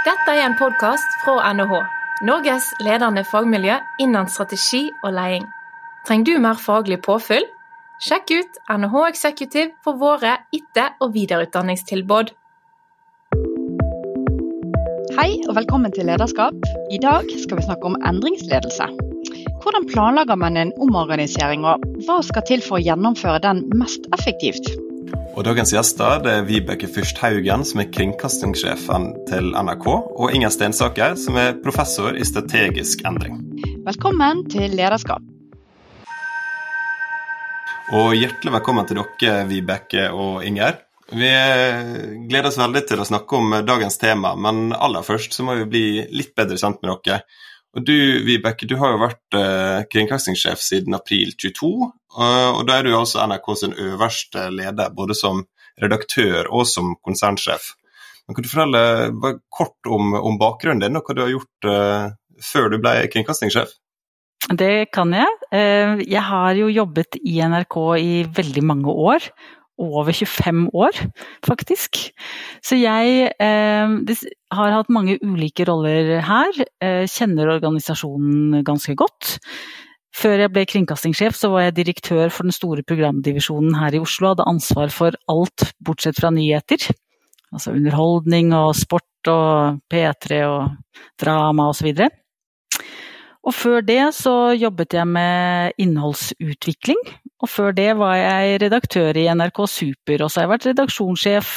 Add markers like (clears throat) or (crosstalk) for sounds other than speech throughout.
Dette er en podkast fra NHH, Norges ledende fagmiljø innen strategi og leding. Trenger du mer faglig påfyll? Sjekk ut NHH Executive for våre etter- og videreutdanningstilbud. Hei og velkommen til Lederskap. I dag skal vi snakke om endringsledelse. Hvordan planlegger man en omorganisering, og hva skal til for å gjennomføre den mest effektivt? Og Dagens gjester det er Vibeke Fyrst Haugen, som er kringkastingssjefen til NRK, og Inger Stensaker, som er professor i strategisk endring. Velkommen til Lederskap. Og hjertelig velkommen til dere, Vibeke og Inger. Vi gleder oss veldig til å snakke om dagens tema, men aller først så må vi bli litt bedre kjent med dere. Og Du Vibeke, du har jo vært eh, kringkastingssjef siden april 22, og, og da er du altså NRK sin øverste leder, både som redaktør og som konsernsjef. Men Kan du fortelle bare kort om, om bakgrunnen din og hva du har gjort eh, før du ble kringkastingssjef? Det kan jeg. Eh, Jeg har jo jobbet i NRK i veldig mange år. Over 25 år, faktisk. Så jeg eh, har hatt mange ulike roller her. Eh, kjenner organisasjonen ganske godt. Før jeg ble kringkastingssjef, så var jeg direktør for den store programdivisjonen her i Oslo. Hadde ansvar for alt bortsett fra nyheter. Altså underholdning og sport og P3 og drama osv. Og før det så jobbet jeg med innholdsutvikling. Og før det var jeg redaktør i NRK Super, og så har jeg vært redaksjonssjef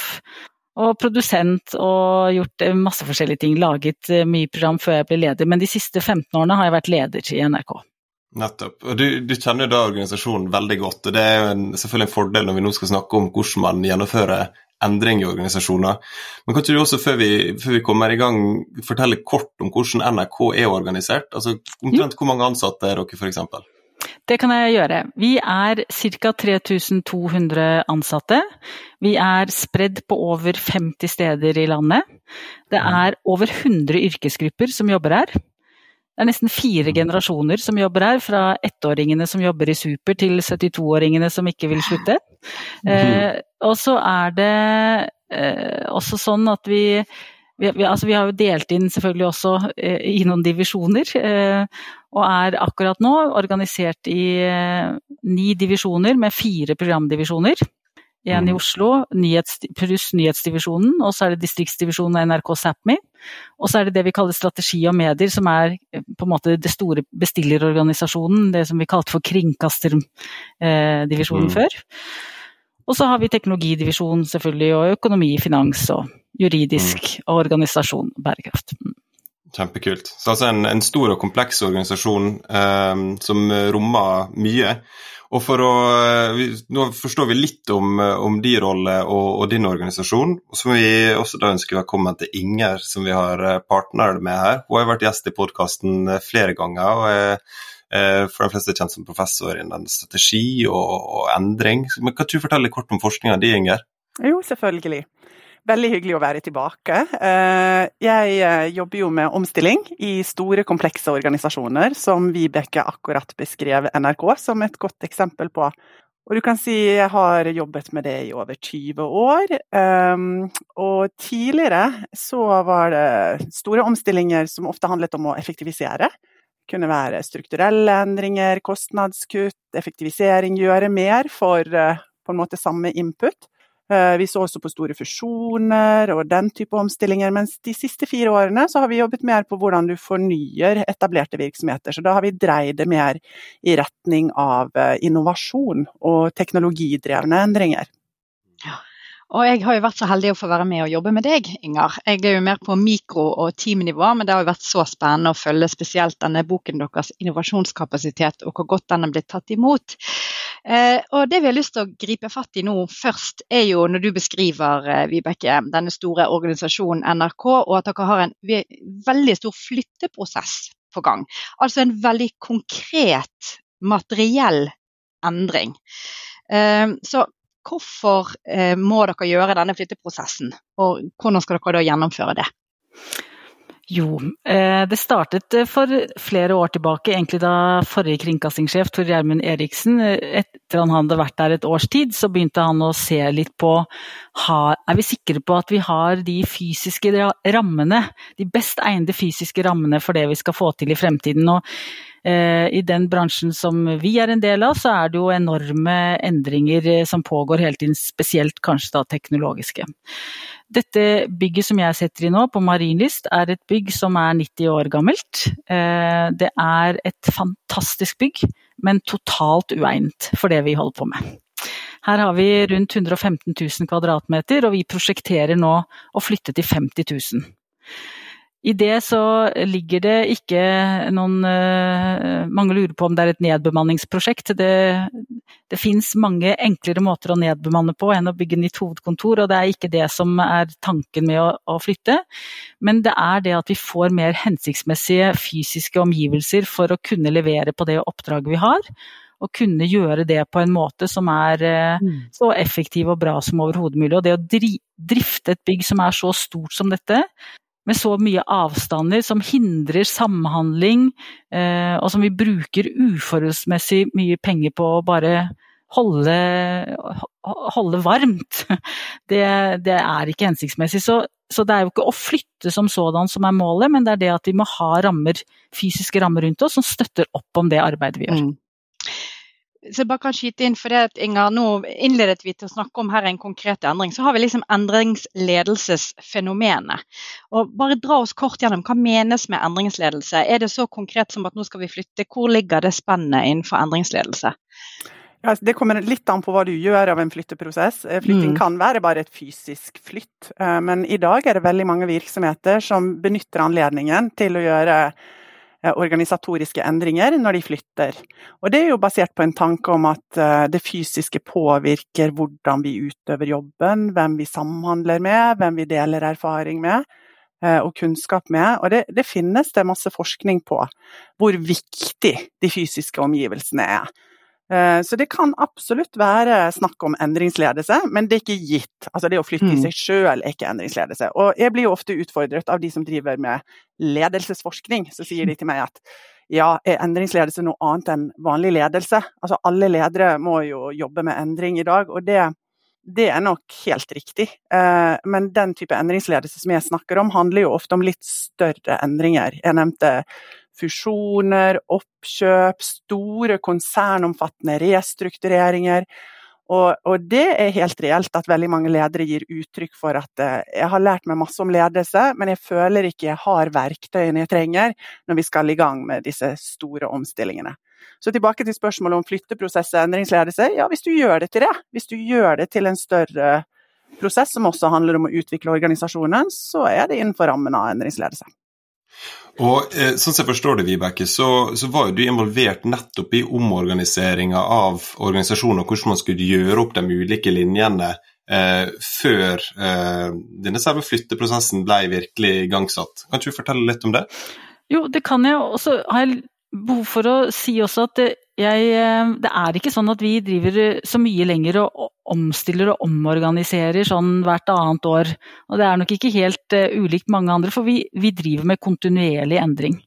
og produsent og gjort eh, masse forskjellige ting. Laget eh, mye program før jeg ble leder, men de siste 15 årene har jeg vært leder i NRK. Nettopp. Og du, du kjenner da organisasjonen veldig godt, og det er jo en, selvfølgelig en fordel når vi nå skal snakke om hvordan man gjennomfører endring i organisasjoner. Men kan ikke du også, før vi, før vi kommer i gang, fortelle kort om hvordan NRK er organisert? Altså omtrent hvor mange ansatte er dere, f.eks.? Det kan jeg gjøre. Vi er ca. 3200 ansatte. Vi er spredd på over 50 steder i landet. Det er over 100 yrkesgrupper som jobber her. Det er nesten fire generasjoner som jobber her, fra ettåringene som jobber i Super til 72-åringene som ikke vil slutte. Eh, og så er det eh, også sånn at vi vi, vi, altså vi har jo delt inn selvfølgelig også eh, i noen divisjoner, eh, og er akkurat nå organisert i eh, ni divisjoner med fire programdivisjoner. En i Mm. Oslo, nyhets, pluss nyhetsdivisjonen, og så er det distriktsdivisjonen av NRK Sápmi. Og så er det det vi kaller strategi og medier, som er eh, på en måte det store bestillerorganisasjonen, det som vi kalte for kringkasterdivisjonen Mm. før. Og så har vi teknologidivisjon selvfølgelig, og økonomi, finans og juridisk og organisasjon, bærekraft. Mm. Kjempekult. Så altså en, en stor og kompleks organisasjon eh, som rommer mye. Og for å, eh, vi, Nå forstår vi litt om, eh, om din rolle og, og din organisasjon. Og så må vi også da ønske velkommen til Inger, som vi har partnere partner med her. Hun har vært gjest i podkasten flere ganger. og er eh, for de fleste kjent som professor innen strategi og, og endring. Men Kan du fortelle kort om forskninga di, Inger? Jo, selvfølgelig. Veldig hyggelig å være tilbake. Eh, Jeg eh, jobber jo med omstilling i store, komplekse organisasjoner, som Vibeke akkurat beskrev NRK som et godt eksempel på. Og du kan si jeg har jobbet med det i over 20 år. Um, Og tidligere så var det store omstillinger som ofte handlet om å effektivisere. Det kunne være strukturelle endringer, kostnadskutt, effektivisering, gjøre mer for eh, på en måte samme input. Eh, Vi så også på store fusjoner og den type omstillinger, mens de siste fire årene så har vi jobbet mer på hvordan du fornyer etablerte virksomheter. Så da har vi dreid det mer i retning av eh, innovasjon og teknologidrevne endringer. Og jeg har jo vært så heldig å få være med og jobbe med deg, Inger. Jeg er jo mer på mikro- og teamnivå, men det har jo vært så spennende å følge spesielt denne boken deres, 'Innovasjonskapasitet', og hvor godt den er blitt tatt imot. Eh, og det vi har lyst til å gripe fatt i nå først, er jo når du beskriver, eh, Vibeke, denne store organisasjonen NRK, og at dere har en veldig stor flytteprosess på gang. Altså en veldig konkret, materiell endring. Eh, så hvorfor må dere gjøre denne flytteprosessen, og hvordan skal dere da gjennomføre det? Jo, eh, det startet eh, for flere år tilbake, egentlig da forrige kringkastingssjef Tor Gjermund Eriksen, eh, etter han hadde vært der et års tid, så begynte han å se litt på Er vi sikre på at vi har de fysiske rammene, de best egnede fysiske rammene for det vi skal få til i fremtiden? Og i den bransjen som vi er en del av, så er det jo enorme endringer som pågår hele tiden, spesielt kanskje da teknologiske. Dette bygget som jeg setter i nå, på Marienlyst, er et bygg som er 90 år gammelt. Eh, det er et fantastisk bygg, men totalt uegnet for det vi holder på med. Her har vi rundt 115 000 kvadratmeter, og vi prosjekterer nå å flytte til 50 000. I det så ligger det ikke noen eh, Mange lurer på om det er et nedbemanningsprosjekt. Det, det fins mange enklere måter å nedbemanne på enn å bygge nytt hovedkontor, og det er ikke det som er tanken med å, å flytte. Men det er det at vi får mer hensiktsmessige fysiske omgivelser for å kunne levere på det oppdraget vi har og kunne gjøre det på en måte som er eh, mm. så effektiv og bra som overhodet mulig. Og det å drifte et bygg som er så stort som dette, med så mye avstander som hindrer samhandling, eh, og som vi bruker uforholdsmessig mye penger på å bare holde, holde varmt. (laughs) Det, det, er ikke hensiktsmessig. Så, så, det er jo ikke å flytte som sådan som er målet, men det er det at vi må ha rammer, fysiske rammer rundt oss som støtter opp om det arbeidet vi gjør. Mm så jeg bare kan skyte inn, for det at Inger, Nå innledet vi til å snakke om her en konkret endring. Så har vi liksom endringsledelsesfenomenet. Og Bare dra oss kort gjennom. Hva menes med endringsledelse? Er det så konkret som at nå skal vi flytte? Hvor ligger det spennet innenfor endringsledelse? Ja, det kommer litt an på hva du gjør av en flytteprosess. Eh, flytting mm. kan være bare et fysisk flytt, eh, men i dag er det veldig mange virksomheter som benytter anledningen til å gjøre organisatoriske endringer når de flytter. Og Det er jo basert på en tanke om at eh, det fysiske påvirker hvordan vi utøver jobben, hvem vi samhandler med, hvem vi deler erfaring med eh, og kunnskap med. Og det, det finnes det masse forskning på, hvor viktig de fysiske omgivelsene er. Eh, så det kan absolutt være snakk om endringsledelse, men det er ikke gitt. Altså det å flytte i mm. seg sjøl er ikke endringsledelse. Og jeg blir jo ofte utfordret av de som driver med ledelsesforskning. Så sier de til meg at ja, er endringsledelse noe annet enn vanlig ledelse? Altså alle ledere må jo jobbe med endring i dag, og det, det er nok helt riktig. Eh, men den type endringsledelse som jeg snakker om, handler jo ofte om litt større endringer. Jeg nevnte fusjoner, oppkjøp, store konsernomfattende restruktureringer. Og, og, det er helt reelt at veldig mange ledere gir uttrykk for at eh, jeg har lært meg masse om ledelse, men jeg føler ikke jeg har verktøyene jeg trenger når vi skal i gang med disse store omstillingene. Så tilbake til spørsmålet om flytteprosess og endringsledelse. Ja, hvis du gjør det til det, hvis du gjør det til en større prosess som også handler om å utvikle organisasjonen, så er det innenfor rammen av endringsledelse. Og eh, sånn som jeg forstår det, Vibeke, så, så, var jo du involvert nettopp i omorganiseringa av organisasjonen og hvordan man skulle gjøre opp de ulike linjene eh, før eh, denne selve flytteprosessen ble virkelig igangsatt. Kan ikke du fortelle litt om det? Jo, det kan jeg. Og så har jeg behov for å si også at det, jeg, eh, det er ikke sånn at vi driver så mye lenger og omstiller og omorganiserer sånn hvert annet år. Og det er nok ikke helt uh, ulikt mange andre, for vi, vi, driver med kontinuerlig endring.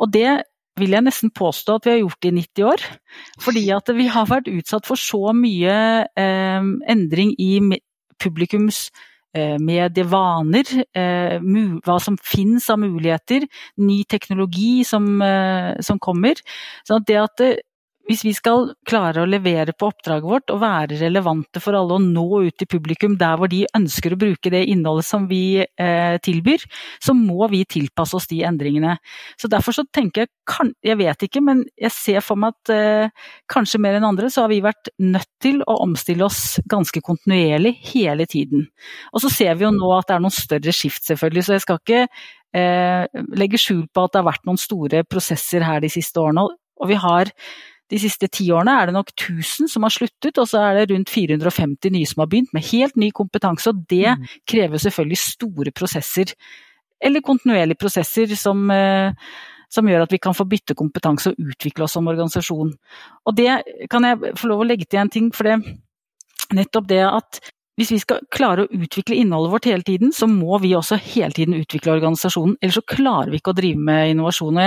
Og det vil jeg nesten påstå at vi har gjort i 90 år. Fordi at vi har vært utsatt for så mye uh, endring i publikums medievaner, hva som finnes av muligheter, ny teknologi som, som kommer. Så det at hvis vi skal klare å levere på oppdraget vårt og være relevante for alle og nå ut til publikum der hvor de ønsker å bruke det innholdet som vi eh, tilbyr, så må vi tilpasse oss de endringene. Så Derfor så tenker jeg, kan, jeg vet ikke, men jeg ser for meg at eh, kanskje mer enn andre så har vi vært nødt til å omstille oss ganske kontinuerlig hele tiden. Og så ser vi jo nå at det er noen større skift, selvfølgelig, så jeg skal ikke eh, legge skjul på at det har vært noen store prosesser her de siste årene. Og vi har de siste ti årene er det nok 1000 som har sluttet, og så er det rundt 450 nye som har begynt, med helt ny kompetanse. Og det mm. krever selvfølgelig store prosesser, eller kontinuerlige prosesser som, eh, som gjør at vi kan få bytte kompetanse og utvikle oss som organisasjon. Og det kan jeg få lov å legge til en ting, for det nettopp det at hvis vi skal klare å utvikle innholdet vårt hele tiden, så må vi også hele tiden utvikle organisasjonen. Ellers så klarer vi ikke å drive med innovasjon.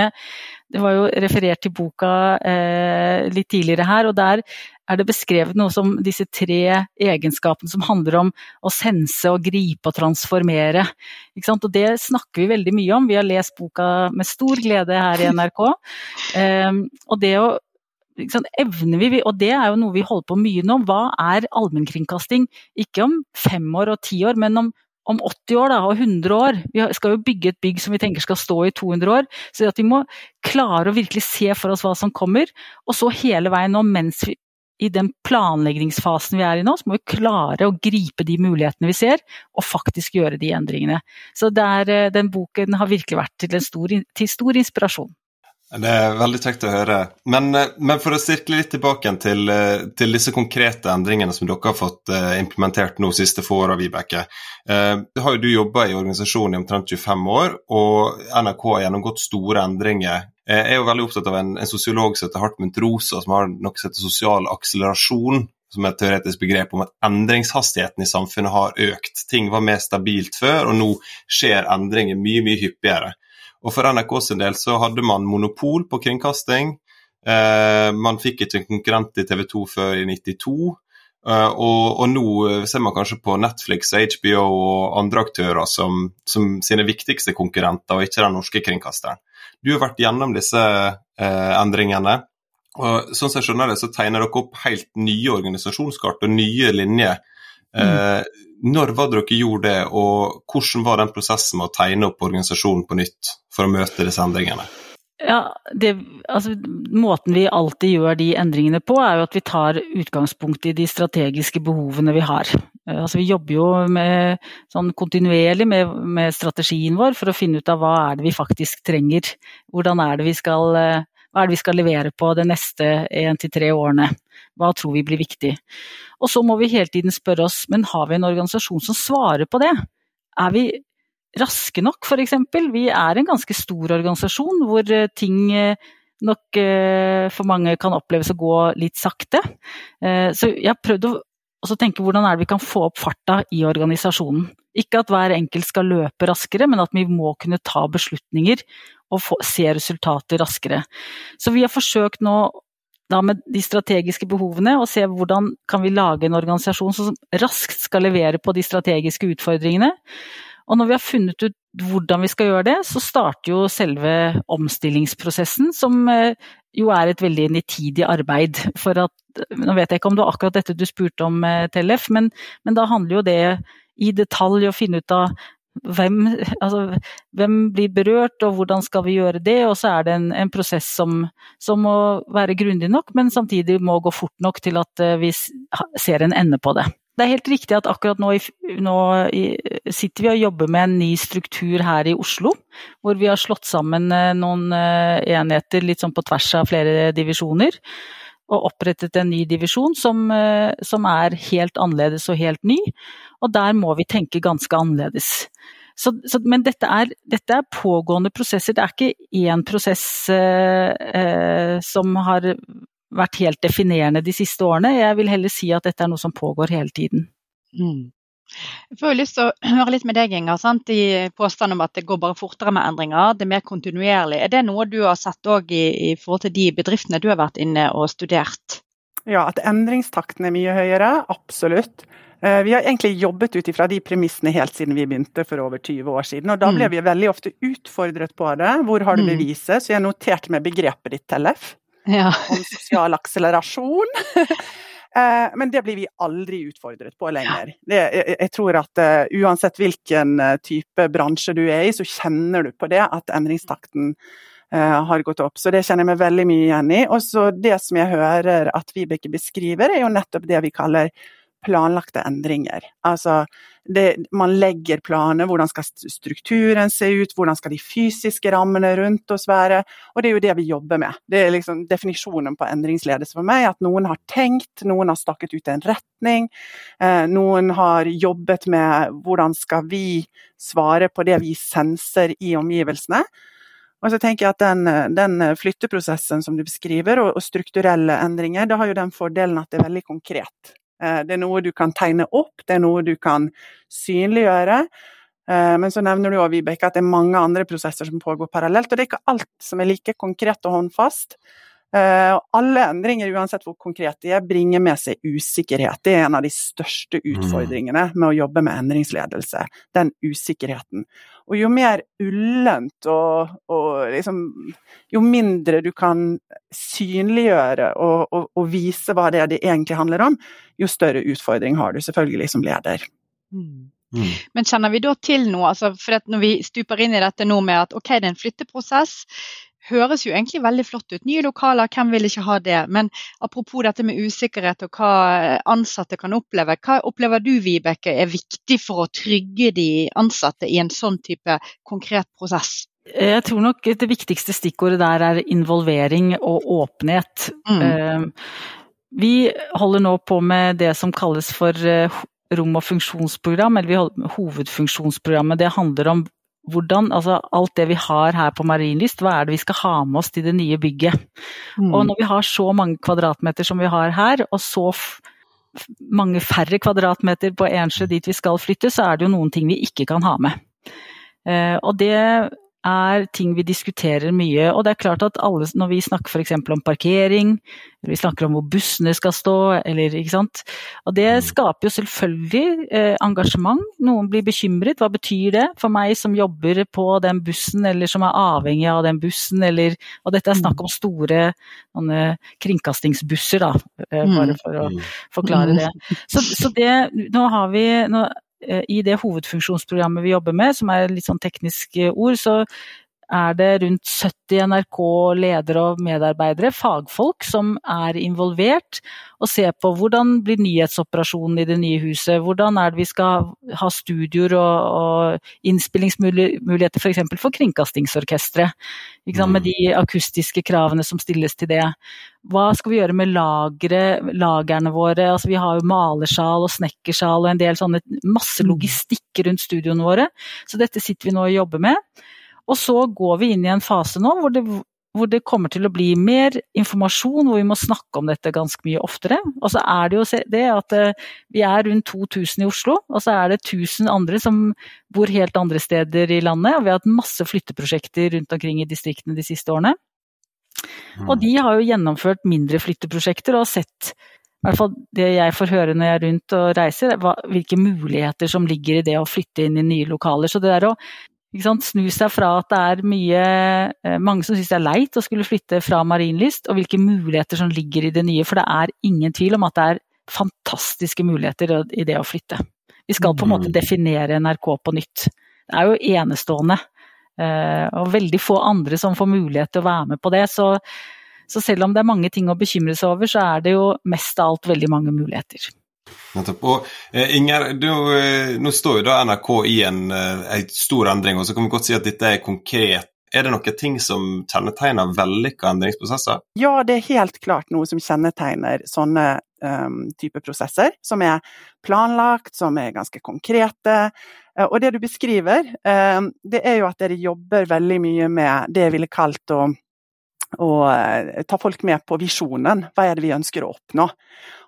Det var jo referert til boka eh, litt tidligere her, og der er det beskrevet noe som disse tre egenskapene som handler om å sense og gripe og transformere. Og det snakker vi veldig mye om. Vi har lest boka med stor glede her i NRK. (laughs) Eh, og det å liksom, evner vi, og det er jo noe vi holder på mye nå, hva er allmennkringkasting? Ikke om fem år og ti år, men om, om 80 år da, og 100 år. Vi skal jo bygge et bygg som vi tenker skal stå i 200 år. Så vi må klare å virkelig se for oss hva som kommer, og så hele veien nå mens vi i den planleggingsfasen vi er i nå, så må vi klare å gripe de mulighetene vi ser, og faktisk gjøre de endringene. Så der, eh, den boken har virkelig vært til, stor, til stor inspirasjon. Det er veldig kjekt å høre. Men, eh, men for å sirkle litt tilbake til, eh, til, disse konkrete endringene som dere har fått eh, implementert nå siste få åra, Vibeke. Du har jo du jobba i organisasjonen i omtrent 25 år, og NRK har gjennomgått store endringer. Jeg er jo veldig opptatt av en, en sosiolog som heter Hartmut Rosa, som har noe som heter sosial akselerasjon, som er et teoretisk begrep om at endringshastigheten i samfunnet har økt. Ting var mer stabilt før, og nå skjer endringer mye, mye hyppigere. Og for NRK sin del så hadde man monopol på kringkasting. Eh, man fikk ikke en konkurrent i TV 2 før i 92. Uh, eh, og, og, nå ser man kanskje på Netflix HBO og andre aktører som, som sine viktigste konkurrenter, og ikke den norske kringkasteren. Du har vært gjennom disse uh, endringene. og Sånn som jeg skjønner det, så tegner dere opp helt nye organisasjonskart og nye linjer. Uh, når var det dere gjorde det, og hvordan var den prosessen med å tegne opp organisasjonen på nytt for å møte disse endringene? Ja, det, altså, Måten vi alltid gjør de endringene på, er jo at vi tar utgangspunkt i de strategiske behovene vi har. Eh, altså, vi jobber jo med, sånn kontinuerlig med, med, strategien vår for å finne ut av hva er det vi faktisk trenger. Hvordan er det vi skal, eh, hva er det vi skal levere på de neste én til tre årene. Hva tror vi blir viktig? Og så må vi hele tiden spørre oss, men har vi en organisasjon som svarer på det? Er vi raske nok, f.eks.? Vi er en ganske stor organisasjon hvor eh, ting eh, nok eh, for mange kan oppleves å gå litt sakte. Så jeg har prøvd å tenke hvordan er det vi kan få opp farta i organisasjonen. Ikke at hver enkelt skal løpe raskere, men at vi må kunne ta beslutninger og få, se resultater raskere. Så vi har forsøkt nå da med de strategiske behovene, og se hvordan kan vi lage en organisasjon som raskt skal levere på de strategiske utfordringene. Og når vi har funnet ut hvordan vi skal gjøre det, så starter jo selve omstillingsprosessen, som eh, jo er et veldig nitidig arbeid. For at, nå vet jeg ikke om det var akkurat dette du spurte om, eh, Tellef, men, men da handler jo det i detalj å finne ut av hvem, altså, hvem, blir berørt, og hvordan skal vi gjøre det? Og så er det en, en prosess som, som, må være grundig nok, men samtidig må gå fort nok til at eh, vi ser en ende på det. Det er helt riktig at akkurat nå, nå sitter vi og jobber med en ny struktur her i Oslo, hvor vi har slått sammen eh, noen eh, enheter litt sånn på tvers av flere divisjoner og opprettet en ny divisjon som, som, er helt annerledes og helt ny. Og der må vi tenke ganske annerledes. Så, så, men dette er, dette er, pågående prosesser, det er ikke én prosess eh, eh, som har vært helt definerende de siste årene. Jeg vil heller si at dette er noe som pågår hele tiden. Mm. Jeg får jo lyst til å (clears throat) høre litt med deg, Inger. Sant? I påstanden om at det går bare fortere med endringer, det er mer kontinuerlig. Er det noe du har sett òg i, i, forhold til de bedriftene du har vært inne og studert? Ja, at endringstakten er mye høyere. Absolutt. Eh, vi har egentlig jobbet ut ifra de premissene helt siden vi begynte for over 20 år siden. Og da ble mm. vi veldig ofte utfordret på det. Hvor har du mm. beviset? Så jeg noterte med begrepet ditt, Tellef. Ja. (laughs) Om sosial akselerasjon. (laughs) Eh, men det blir vi aldri utfordret på lenger. Det, jeg, jeg, tror at uh, uansett hvilken type bransje du er i, så kjenner du på det at endringstakten uh, har gått opp. Så det kjenner jeg meg veldig mye igjen i. Og så det som jeg hører at Vibeke beskriver, er jo nettopp det vi kaller planlagte endringer. Altså, det, man legger planer, hvordan skal strukturen se ut, hvordan skal de fysiske rammene rundt oss være. Og det er jo det vi jobber med. Det er liksom definisjonen på endringsledelse for meg. At noen har tenkt, noen har stakket ut en retning. Eh, noen har jobbet med hvordan skal vi svare på det vi senser i omgivelsene. Og så tenker jeg at den, den flytteprosessen som du beskriver, og, og strukturelle endringer, det har jo den fordelen at det er veldig konkret. Eh, det er noe du kan tegne opp, det er noe du kan synliggjøre. Eh, men så nevner du også, Vibeke, at det er mange andre prosesser som pågår parallelt. Og det er ikke alt som er like konkret og håndfast. Uh, alle endringer, uansett hvor konkret de er, bringer med seg usikkerhet. Det er en av de største mm. utfordringene med å jobbe med endringsledelse. Den usikkerheten. Og jo mer ullent og, og liksom Jo mindre du kan synliggjøre og, og, og, vise hva det er det egentlig handler om, jo større utfordring har du selvfølgelig som leder. Mm. Mm. Men kjenner vi da til noe, altså for når vi stuper inn i dette nå med at ok, det er en flytteprosess, høres jo egentlig veldig flott ut. Nye lokaler, hvem vil ikke ha det? Men apropos dette med usikkerhet og hva ansatte kan oppleve. Hva opplever du Vibeke er viktig for å trygge de ansatte i en sånn type konkret prosess? Jeg tror nok det viktigste stikkordet der er involvering og åpenhet. Mm. Eh, vi holder nå på med det som kalles for eh, rom- og funksjonsprogram, eller vi holder hovedfunksjonsprogrammet. Det handler om hvordan, altså alt det vi har her på Marienlyst, hva er det vi skal ha med oss til det nye bygget. Mm. Og når vi har så mange kvadratmeter som vi har her, og så mange færre kvadratmeter på Ensjø dit vi skal flytte, så er det jo noen ting vi ikke kan ha med. Eh, og det er ting vi diskuterer mye. Og det er klart at alle, når vi snakker f.eks. om parkering, eller vi snakker om hvor bussene skal stå, eller ikke sant. Og det mm. skaper jo selvfølgelig eh, engasjement. Noen blir bekymret. Hva betyr det for meg som jobber på den bussen, eller som er avhengig av den bussen, eller Og dette er snakk om store sånne, kringkastingsbusser, da, eh, bare mm. for å forklare det. Så, så det, nå har vi nå, i det hovedfunksjonsprogrammet vi jobber med, som er litt sånn teknisk ord, så er det rundt 70 NRK-ledere og medarbeidere, fagfolk, som er involvert og ser på hvordan blir nyhetsoperasjonen i det nye huset. Hvordan er det vi skal ha studioer og, og innspillingsmuligheter f.eks. for, for Kringkastingsorkesteret. Med mm. de akustiske kravene som stilles til det. Hva skal vi gjøre med lagre, lagerne våre? Altså, vi har jo malersal og snekkersal og en del sånne masse mm. logistikk rundt studioene våre. Så dette sitter vi nå og jobber med. Og så går vi inn i en fase nå hvor det, hvor det, kommer til å bli mer informasjon, hvor vi må snakke om dette ganske mye oftere. Og så er det jo det at eh, vi er rundt 2000 i Oslo, og så er det 1000 andre som bor helt andre steder i landet. Og vi har hatt masse flytteprosjekter rundt omkring i distriktene de siste årene. Mm. Og de har jo gjennomført mindre flytteprosjekter og sett i hvert fall det jeg får høre når jeg er rundt og reiser, hvilke muligheter som ligger i det å flytte inn i nye lokaler. Så det der å Snu seg fra at det er mye eh, Mange som syns det er leit å skulle flytte fra Marienlyst, og hvilke muligheter som ligger i det nye. For det er ingen tvil om at det er fantastiske muligheter i det å flytte. Vi skal på en måte mm. definere NRK på nytt. Det er jo enestående. Eh, og veldig få andre som får mulighet til å være med på det. Så, så selv om det er mange ting å bekymre seg over, så er det jo mest av alt veldig mange muligheter. Nettopp. Og eh, Inger, du, eh, nå står jo da NRK i en, eh, en, stor endring, og så kan vi godt si at dette er konkret. Er det noen ting som kjennetegner vellykka endringsprosesser? Ja, det er helt klart noe som kjennetegner sånne um, type prosesser. Som er planlagt, som er ganske konkrete. Og det du beskriver, um, det er jo at dere jobber veldig mye med det jeg ville kalt å og ta folk med på visjonen. Hva er det vi ønsker å oppnå?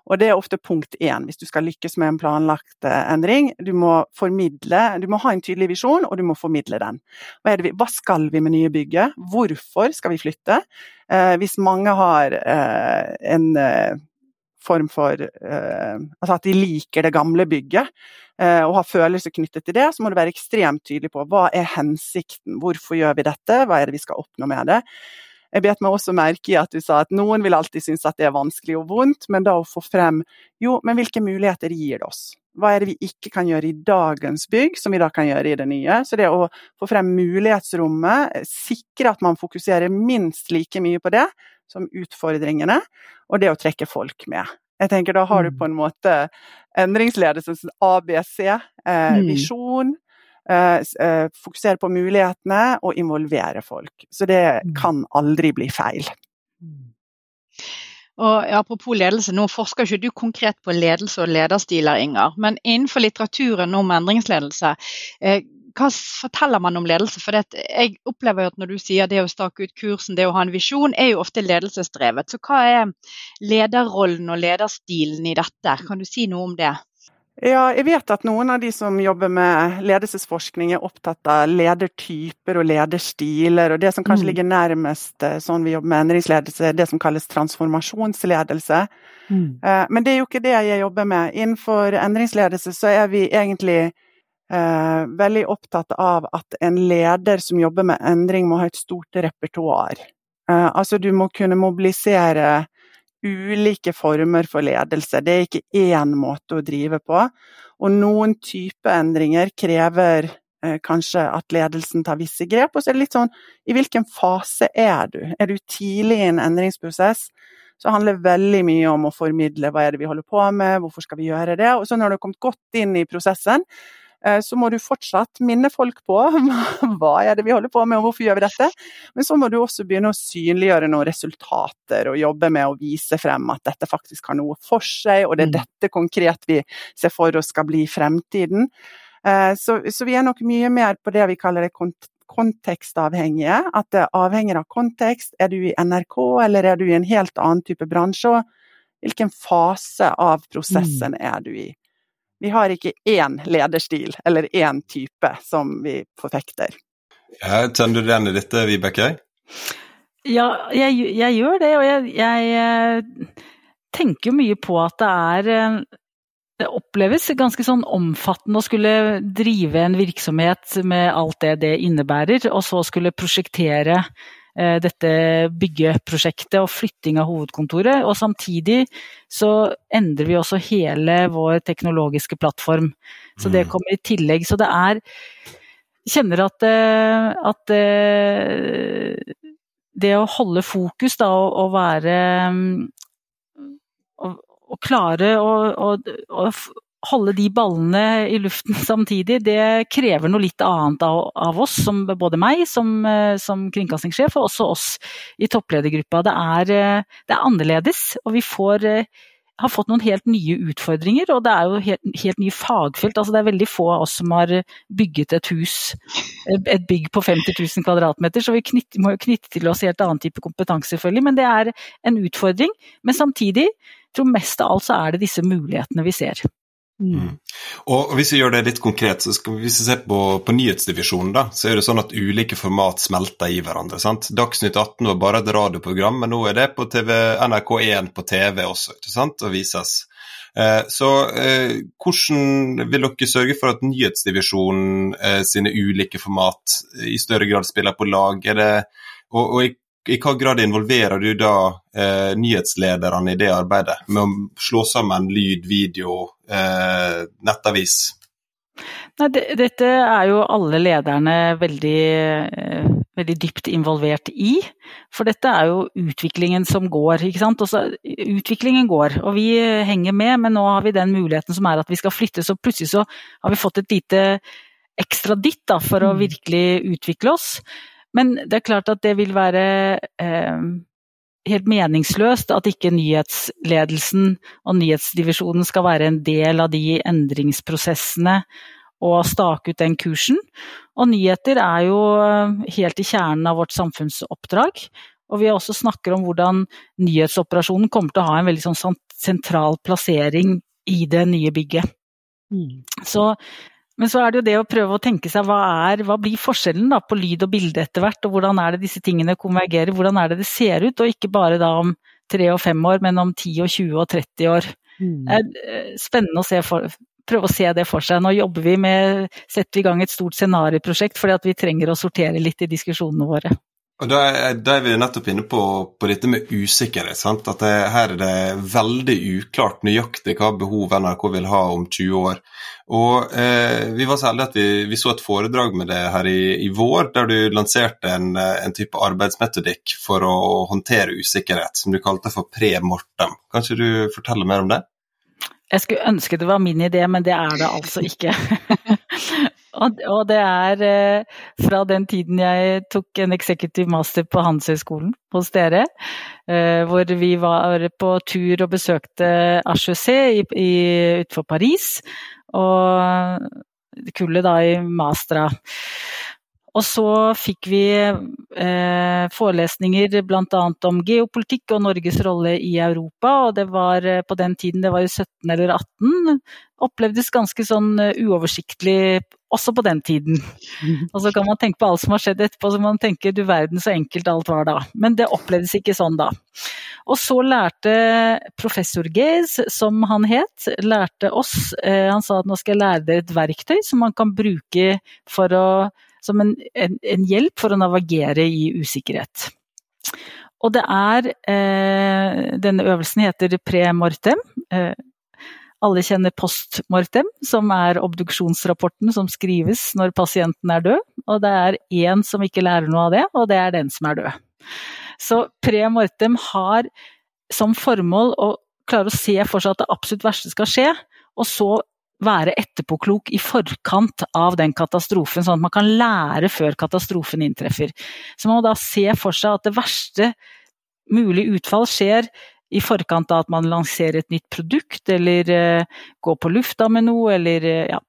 Og det er ofte punkt én hvis du skal lykkes med en planlagt eh, endring. Du må formidle, du må ha en tydelig visjon, og du må formidle den. Hva, vi, hva skal vi med nye bygget? Hvorfor skal vi flytte? Eh, hvis mange har eh, en eh, form for eh, Altså at de liker det gamle bygget eh, og har følelser knyttet til det, så må du være ekstremt tydelig på hva er hensikten, hvorfor gjør vi dette, hva er det vi skal oppnå med det. Jeg bet meg også merke i at du sa at noen vil alltid synes at det er vanskelig og vondt, men da å få frem jo, men hvilke muligheter gir det oss? Hva er det vi ikke kan gjøre i dagens bygg, som vi da kan gjøre i det nye? Så det å få frem mulighetsrommet, sikre at man fokuserer minst like mye på det som utfordringene, og det å trekke folk med. Jeg tenker Da har du mm. på en måte endringsledelsens ABC, eh, mm. visjon, Eh, eh, fokusere på mulighetene og involvere folk. Så det mm. kan aldri bli feil. Mm. Og Apropos ledelse, nå forsker ikke du konkret på ledelse og lederstiler, Inger. Men innenfor litteraturen om endringsledelse, eh, hva forteller man om ledelse? For jeg opplever at når du sier det å stake ut kursen, det å ha en visjon, er jo ofte ledelsesdrevet. Så hva er lederrollen og lederstilen i dette? Kan du si noe om det? Ja, jeg vet at noen av de som jobber med ledelsesforskning er opptatt av ledertyper og lederstiler, og det som kanskje mm. ligger nærmest eh, sånn vi jobber med endringsledelse, er det som kalles transformasjonsledelse. Mm. Eh, men det er jo ikke det jeg jobber med. Innenfor endringsledelse så er vi egentlig eh, veldig opptatt av at en leder som jobber med endring, må ha et stort repertoar. Eh, altså du må kunne mobilisere ulike former for ledelse. Det er ikke én måte å drive på. Og noen type endringer krever eh, kanskje at ledelsen tar visse grep. Og så er det litt sånn i hvilken fase er du? Er du tidlig i en endringsprosess? Så handler det veldig mye om å formidle hva er det vi holder på med, hvorfor skal vi gjøre det. Og så når du har kommet godt inn i prosessen, så må du fortsatt minne folk på (laughs) hva er det vi holder på med og hvorfor gjør vi dette. Men så må du også begynne å synliggjøre noen resultater og jobbe med å vise frem at dette faktisk har noe for seg, og det er mm. dette konkret vi ser for oss skal bli fremtiden. Eh, så, så vi er nok mye mer på det vi kaller det kont kontekstavhengige. At det avhenger av kontekst. Er du i NRK, eller er du i en helt annen type bransje? Hvilken fase av prosessen mm. er du i? Vi har ikke én lederstil eller én type som vi forfekter. Ja, kjenner du igjen i dette, Vibeke? Ja, jeg, jeg, gjør det. Og jeg, jeg eh, tenker mye på at det er eh, det oppleves ganske sånn omfattende å skulle drive en virksomhet med alt det det innebærer, og så skulle prosjektere dette byggeprosjektet og flytting av hovedkontoret. Og samtidig så endrer vi også hele vår teknologiske plattform. Så det mm. kommer i tillegg. Så det er Kjenner at, eh, at eh, det å holde fokus da, og, være Å klare å, holde de ballene i luften (laughs) samtidig, det krever noe litt annet av, av oss, som, både meg som, eh, som, kringkastingssjef og også oss i toppledergruppa. Det er, eh, det er annerledes, og vi får, eh, har fått noen helt nye utfordringer. Og det er jo helt, helt nye fagfelt. Altså, det er veldig få av oss som har bygget et hus, et bygg på 50 000 kvadratmeter, så vi knytter, må jo knytte til oss helt annen type kompetanse, selvfølgelig. Men det er en utfordring. Men samtidig, jeg tror mest av alt så er det disse mulighetene vi ser. Mm. mm. Og Hvis vi gjør det litt konkret, så skal vi, hvis vi ser på, på nyhetsdivisjonen, da, så er det sånn at ulike format smelter i hverandre. sant? Dagsnytt 18 var bare et radioprogram, men nå er det på TV, NRK1 på TV også sant, og vises. Eh, så eh, hvordan vil dere sørge for at nyhetsdivisjonen eh, sine ulike format i større grad spiller på lag? Er det, og, og i i hva grad involverer du da eh, nyhetslederne i det arbeidet, med å slå sammen lyd, video, eh, nettavis? Nei, det, dette er jo alle lederne veldig, eh, veldig, dypt involvert i. For dette er jo utviklingen som går. ikke sant? Også, utviklingen går, og vi henger med, men nå har vi den muligheten som er at vi skal flytte. Så plutselig så har vi fått et lite ekstra ditt da, for å mm. virkelig utvikle oss. Men det er klart at det vil være eh, helt meningsløst at ikke nyhetsledelsen og nyhetsdivisjonen skal være en del av de endringsprosessene og stake ut den kursen. Og nyheter er jo eh, helt i kjernen av vårt samfunnsoppdrag. Og vi også snakker om hvordan nyhetsoperasjonen kommer til å ha en veldig sånn sentral plassering i det nye bygget. Mm. Så men så er det jo det å prøve å tenke seg hva, er, hva blir forskjellen da, på lyd og bilde etter hvert, og hvordan er det disse tingene konvergerer, hvordan er det det ser ut, og ikke bare da om tre og fem år, men om 10 og 20 og 30 år. Mm. Det er eh, spennende å for, prøve å se det for seg. Nå jobber vi med, setter vi i gang et stort scenarioprosjekt fordi at vi trenger å sortere litt i diskusjonene våre. Og da er, da er, vi nettopp inne på, på dette med usikkerhet. Sant? At det, her er det veldig uklart nøyaktig hva behov NRK vil ha om 20 år. Og eh, Vi var så at vi, vi, så et foredrag med det her i, i vår, der du lanserte en, en, type arbeidsmetodikk for å håndtere usikkerhet, som du kalte for pre-mortem. Kan ikke du fortelle mer om det? Jeg skulle ønske det var min idé, men det er det altså ikke. (laughs) Og, det er eh, fra den tiden jeg tok en executive master på Handelshøyskolen hos dere, eh, hvor vi var på tur og besøkte HEC utenfor Paris. Og kullet da i Mastra. Og så fikk vi eh, forelesninger bl.a. om geopolitikk og Norges rolle i Europa. Og det var eh, på den tiden, det var jo 17 eller 18, opplevdes ganske sånn eh, uoversiktlig også på den tiden. (laughs) Og så kan man tenke på alt som har skjedd etterpå, så man tenker du verden så enkelt alt var da. Men det opplevdes ikke sånn da. Og så lærte professor Gaze, som han het, lærte oss eh, Han sa at nå skal jeg lære dere et verktøy som man kan bruke å som en, en, en hjelp for å navigere i usikkerhet. Og det er eh, Denne øvelsen heter pre-mortem. Eh, alle kjenner post mortem, som er obduksjonsrapporten som skrives når pasienten er død. Og det er én som ikke lærer noe av det, og det er den som er død. Så pre-mortem har som formål å klare å se for seg at det absolutt verste skal skje, og så være etterpåklok i forkant av den katastrofen, sånn at man kan lære før katastrofen inntreffer. Så man må da se for seg at det verste mulige utfall skjer i forkant av at man lanserer et nytt produkt, eller uh, går på lufta med noe, eller uh, ja.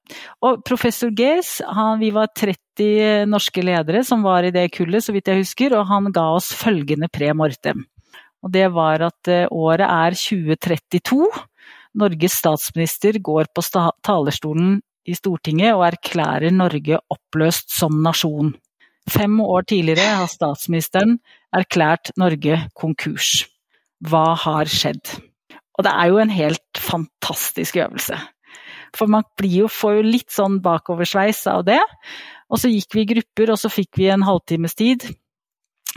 Og professor Gees, vi var 30 norske ledere som var i det kullet, så vidt jeg husker, og han ga oss følgende pre mortem. Og det var at uh, året er 2032. Norges statsminister går på talerstolen i Stortinget og erklærer Norge oppløst som nasjon. Fem år tidligere har statsministeren erklært Norge konkurs. Hva har skjedd? Og det er jo en helt fantastisk øvelse. For man jo, får jo litt sånn bakoversveis av det. Og så gikk vi i grupper, og så fikk vi en halvtimes tid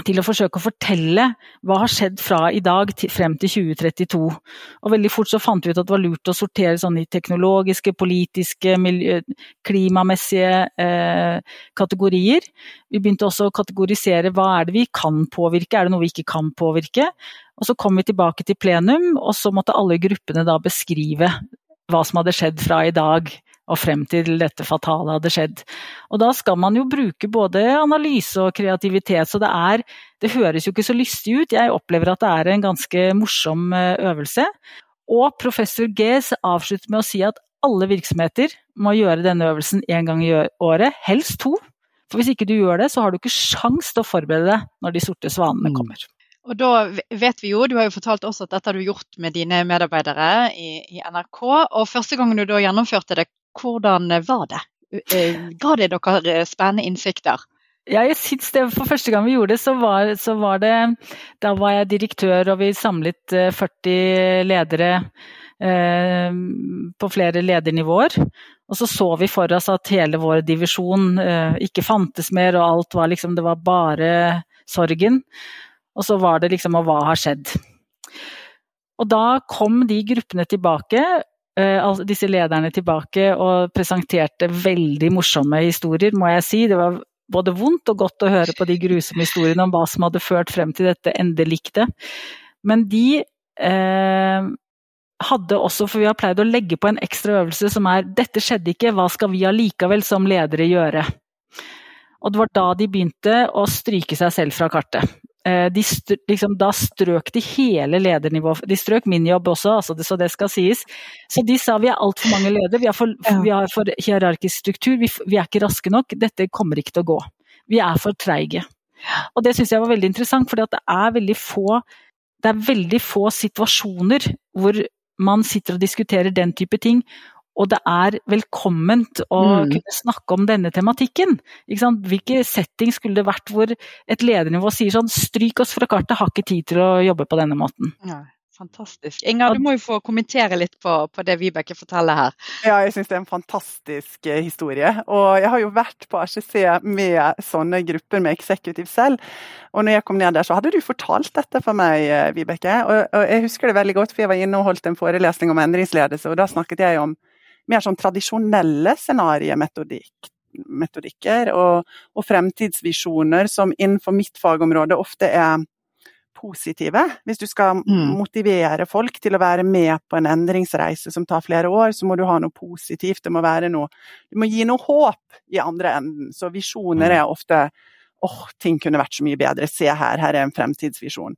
til å forsøke å fortelle hva har skjedd fra i dag til, frem til 2032. Og veldig fort så fant vi ut at det var lurt å sortere sånn i teknologiske, politiske, miljø, klimamessige eh, kategorier. Vi begynte også å kategorisere hva er det vi kan påvirke, er det noe vi ikke kan påvirke. Og så kom vi tilbake til plenum, og så måtte alle gruppene da beskrive hva som hadde skjedd fra i dag og frem til dette fatale hadde skjedd. Og da skal man jo bruke både analyse og kreativitet, så det er Det høres jo ikke så lystig ut. Jeg opplever at det er en ganske morsom eh, øvelse. Og professor Gees avslutter med å si at alle virksomheter må gjøre denne øvelsen én gang i året, helst to. For hvis ikke du gjør det, så har du ikke sjans til å forberede deg når de sorte svanene mm. kommer. Og da vet vi jo, Du har jo fortalt også at dette har du gjort med dine medarbeidere i, i NRK. og Første gangen du da gjennomførte det, hvordan var det? Eh, ga det dere eh, spennende innsikter? Ja, jeg synes det For første gang vi gjorde det, så var, så var, det Da var jeg direktør, og vi samlet 40 eh, ledere eh, på flere ledernivåer. Og så så vi for oss at hele vår divisjon eh, ikke fantes mer, og alt var liksom Det var bare sorgen. Og så var det liksom Og hva har skjedd? Og da kom de gruppene tilbake, Eh, disse lederne tilbake og presenterte veldig morsomme historier, må jeg si. Det var både vondt og godt å høre på de grusomme historiene om hva som hadde ført frem til dette endeliktet. Men de eh, hadde også, for vi har pleid å legge på en ekstra øvelse som er 'dette skjedde ikke, hva skal vi allikevel som ledere gjøre'? Og det var da de begynte å stryke seg selv fra kartet. Eh, de liksom, da strøk de hele ledernivået. De strøk min jobb også, altså det, så det skal sies. Så de sa vi er altfor mange ledere, vi har for, vi har for hierarkisk struktur, vi, vi, er ikke raske nok, dette kommer ikke til å gå. Vi er for treige. Og det syns jeg var veldig interessant, for det er veldig få det er veldig få situasjoner hvor man sitter og diskuterer den type ting, og det er velkomment å mm. kunne snakke om denne tematikken. Hvilke setting skulle det vært hvor et ledernivå sier sånn stryk oss fra kartet, har ikke tid til å jobbe på denne måten. Ja, fantastisk. Inger, du må jo få kommentere litt på, på det Vibeke forteller her. Ja, jeg syns det er en fantastisk eh, historie. Og jeg har jo vært på RCC med sånne grupper med eksekutiv selv. Og når jeg kom ned der, så hadde du fortalt dette for meg, eh, Vibeke. Og, og jeg husker det veldig godt, for jeg var inne og holdt en forelesning om endringsledelse, og da snakket jeg om mer sånn tradisjonelle scenariemetodikker og, og fremtidsvisjoner som innenfor mitt fagområde ofte er positive. Hvis du skal mm. motivere folk til å være med på en endringsreise som tar flere år, så må du ha noe positivt. Det må være noe Du må gi noe håp i andre enden. Så visjoner mm. er ofte åh, oh, ting kunne vært så mye bedre. Se her, her er en fremtidsvisjon.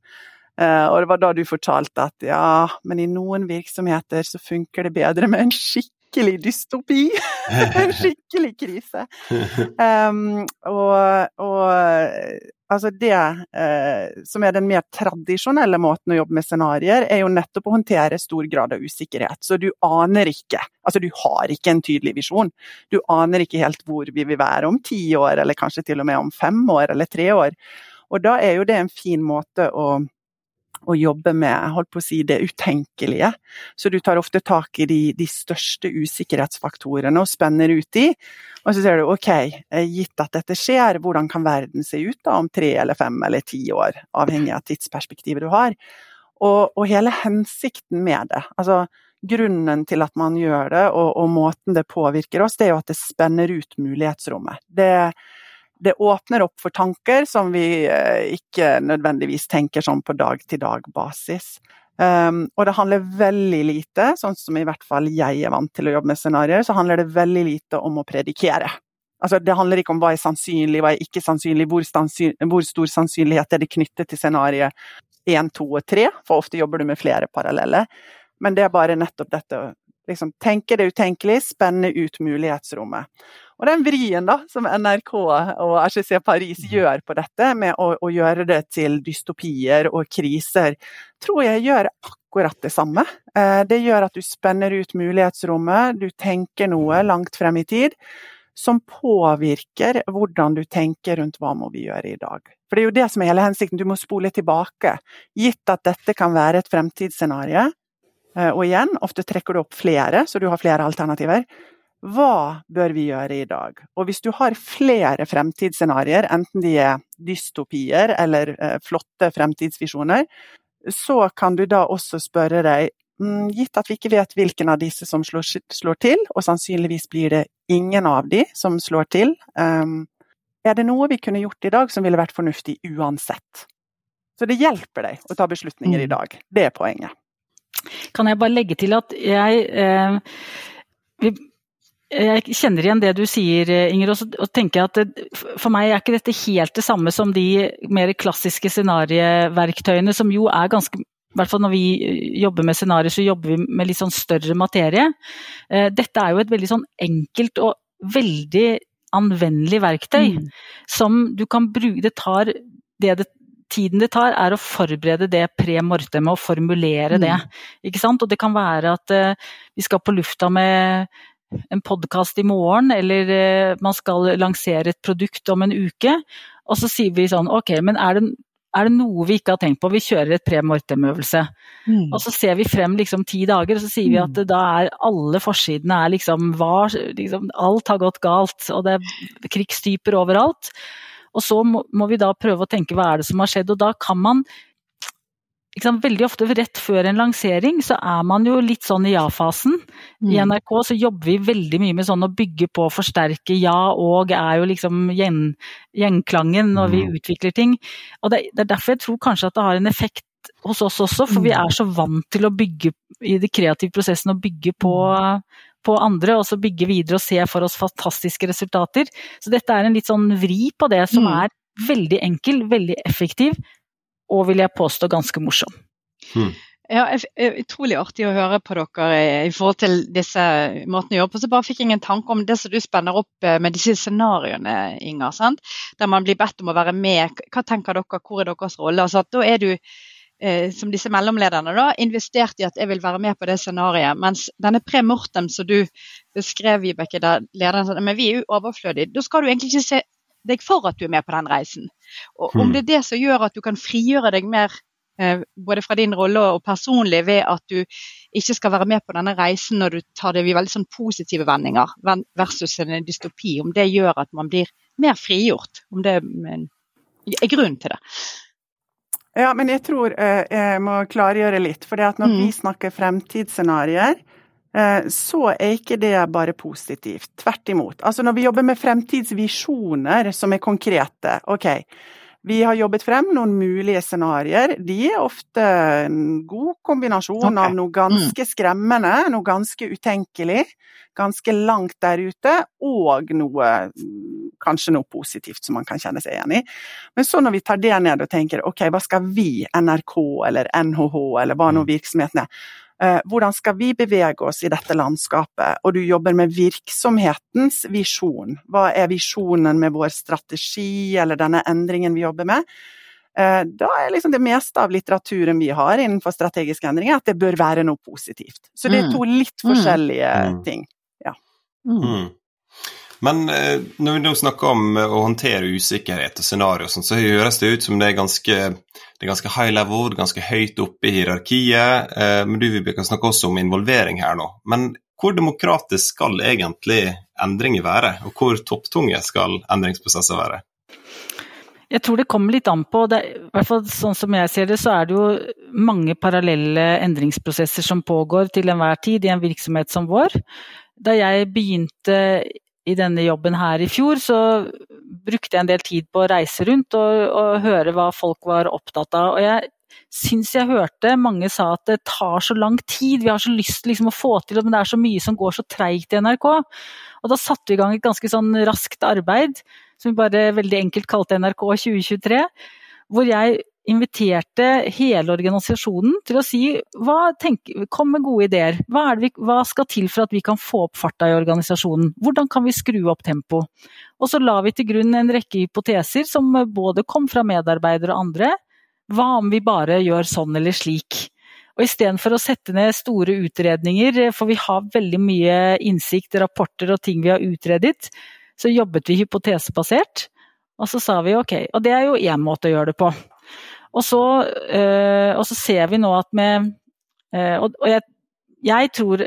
Uh, og det var da du fortalte at ja, men i noen virksomheter så funker det bedre med en skikk skikkelig dystopi. (laughs) en skikkelig krise. Um, og, og, altså det uh, som er den mer tradisjonelle måten å jobbe med scenarioer, er jo nettopp å håndtere stor grad av usikkerhet. Så du aner ikke. Altså du har ikke en tydelig visjon. Du aner ikke helt hvor vi vil være om ti år, eller kanskje til og med om fem år eller tre år. Og da er jo det en fin måte å å jobbe med holdt på å si, det utenkelige. Så du tar ofte tak i de, de største usikkerhetsfaktorene og spenner ut de. Og så ser du ok, eh, gitt at dette skjer, hvordan kan verden se ut da om tre eller fem eller ti år? Avhengig av tidsperspektivet du har. Og, og hele hensikten med det, altså grunnen til at man gjør det og, og måten det påvirker oss, det er jo at det spenner ut mulighetsrommet. Det det åpner opp for tanker som vi eh, ikke nødvendigvis tenker sånn på dag-til-dag-basis. Um, og det handler veldig lite, sånn som i hvert fall jeg er vant til å jobbe med scenarioer, så handler det veldig lite om å predikere. Altså, det handler ikke om hva er sannsynlig, hva er ikke sannsynlig, hvor, hvor stor sannsynlighet er det knyttet til scenarioet 1, 2 og 3, for ofte jobber du med flere paralleller. Men det er bare nettopp dette å liksom, tenke det utenkelig, spenne ut mulighetsrommet. Og den vrien da, som NRK og RCC Paris mhm. gjør på dette, med å, å, gjøre det til dystopier og kriser, tror jeg gjør akkurat det samme. Eh, det gjør at du spenner ut mulighetsrommet, du tenker noe langt frem i tid som påvirker hvordan du tenker rundt hva må vi gjøre i dag. For det er jo det som er hele hensikten, du må spole tilbake. Gitt at dette kan være et fremtidsscenario, eh, og igjen, ofte trekker du opp flere, så du har flere alternativer, hva bør vi gjøre i dag? Og hvis du har flere fremtidsscenarioer, enten de er dystopier eller eh, flotte fremtidsvisjoner, så kan du da også spørre deg, mm, gitt at vi ikke vet hvilken av disse som slår, slår til, og sannsynligvis blir det ingen av de som slår til, um, er det noe vi kunne gjort i dag som ville vært fornuftig uansett? Så det hjelper deg å ta beslutninger i mm. dag. Det er poenget. Kan jeg bare legge til at jeg eh, vi jeg kjenner igjen det du sier, Inger, og tenker at det, for meg er ikke dette helt det samme som de mer klassiske scenarieverktøyene, som jo er ganske i hvert fall når vi jobber med scenarioer, så jobber vi med litt sånn større materie. Eh, dette er jo et veldig sånn enkelt og veldig anvendelig verktøy mm. som du kan bruke Det tar det det tiden det tar, er å forberede det pre mortem og formulere det. Mm. Ikke sant? Og det kan være at uh, vi skal på lufta med en podkast i morgen, eller eh, man skal lansere et produkt om en uke. Og så sier vi sånn ok, men er det, er det noe vi ikke har tenkt på? Vi kjører et pre-mortem-øvelse. Mm. Og så ser vi frem liksom ti dager, og så sier vi at mm. da er alle forsidene er liksom, hva liksom Alt har gått galt, og det er krigstyper overalt. Og så må, må vi da prøve å tenke hva er det som har skjedd, og da kan man veldig ofte rett før en lansering så er man jo litt sånn i ja-fasen. Mm. I NRK så jobber vi veldig mye med sånn å bygge på, og forsterke ja og er jo liksom gjenklangen når vi mm. utvikler ting. Og det, det, er derfor jeg tror kanskje at det har en effekt hos oss også, for vi mm. er så vant til å bygge i de kreative prosessene og bygge på, på andre, og så bygge videre og se for oss fantastiske resultater. Så dette er en litt sånn vri på det som er veldig enkel, veldig effektiv, og vil jeg påstå ganske morsom. Hmm. Ja, Utrolig artig å høre på dere i forhold til disse måtene å jobbe på. Så bare fikk jeg en tanke om det som du spenner opp eh, med disse scenarioene, Inger. Sant? Der man blir bedt om å være med. Hva tenker dere, hvor er deres rolle? Altså, da er du, eh, som disse mellomlederne, da, investert i at jeg vil være med på det scenarioet. Mens denne pre-mortem som du beskrev, Vibeke, der lederen sa men vi er jo overflødige. Da skal du egentlig ikke se deg for at du er med på den reisen. Og om hmm. det er det som gjør at du kan frigjøre deg mer eh, både fra din rolle og personlig ved at du ikke skal være med på denne reisen når du tar det i veldig sånn positive vendinger versus en dystopi, om det gjør at man blir mer frigjort. Om det er grunnen til det. Ja, men jeg tror eh, jeg må klargjøre litt. For når mm. vi snakker fremtidsscenarioer, så er ikke det bare positivt. Tvert imot. Altså når vi jobber med fremtidsvisjoner som er konkrete, ok, vi har jobbet frem noen mulige scenarioer. De er ofte en god kombinasjon okay. av noe ganske mm. skremmende, noe ganske utenkelig, ganske langt der ute, og noe kanskje noe positivt som man kan kjenne seg igjen i. Men så når vi tar det ned og tenker ok, hva skal vi, NRK eller NHH eller hva nå mm. virksomheten er, Eh, hvordan skal vi bevege oss i dette landskapet? Og du jobber med virksomhetens visjon. Hva er visjonen med vår strategi eller denne endringen vi jobber med? Eh, da er liksom det meste av litteraturen vi har innenfor strategiske endringer, at det bør være noe positivt. Så det er to mm. litt forskjellige mm. ting. Ja. Mm. Men eh, når vi nå snakker om å håndtere usikkerhet og scenario, så høres det ut som det er ganske, det er ganske high level, ganske høyt oppe i hierarkiet. Eh, men du Vibeke, snakker også om involvering her nå. Men hvor demokratisk skal egentlig endringer være, og hvor topptunge skal endringsprosesser være? Jeg tror det kommer litt an på. Det, i hvert fall sånn som jeg ser det, så er det jo mange parallelle endringsprosesser som pågår til enhver tid i en virksomhet som vår. Da jeg begynte i denne jobben her i fjor, så brukte jeg en del tid på å reise rundt og, og høre hva folk var opptatt av. Og jeg syns jeg hørte mange sa at det tar så lang tid, vi har så lyst liksom, å få til, men det er så mye som går så treigt i NRK. Og da satte vi i gang et ganske sånn raskt arbeid som vi bare veldig enkelt kalte NRK 2023. Hvor jeg inviterte hele organisasjonen til å si tenk, kom med gode ideer. Hva, vi, hva, skal til for at vi kan få opp farta i organisasjonen? Hvordan kan vi skru opp tempo? Og så la vi til grunn en rekke hypoteser som både kom fra medarbeidere og andre. Hva om vi bare gjør sånn eller slik? Og istedenfor å sette ned store utredninger, for vi har veldig mye innsikt, rapporter og ting vi har utredet, så jobbet vi hypotesebasert. Og så sa vi ok, og det er jo én måte å gjøre det på. Og så, øh, og så ser vi nå at med øh, Og, og jeg, jeg, tror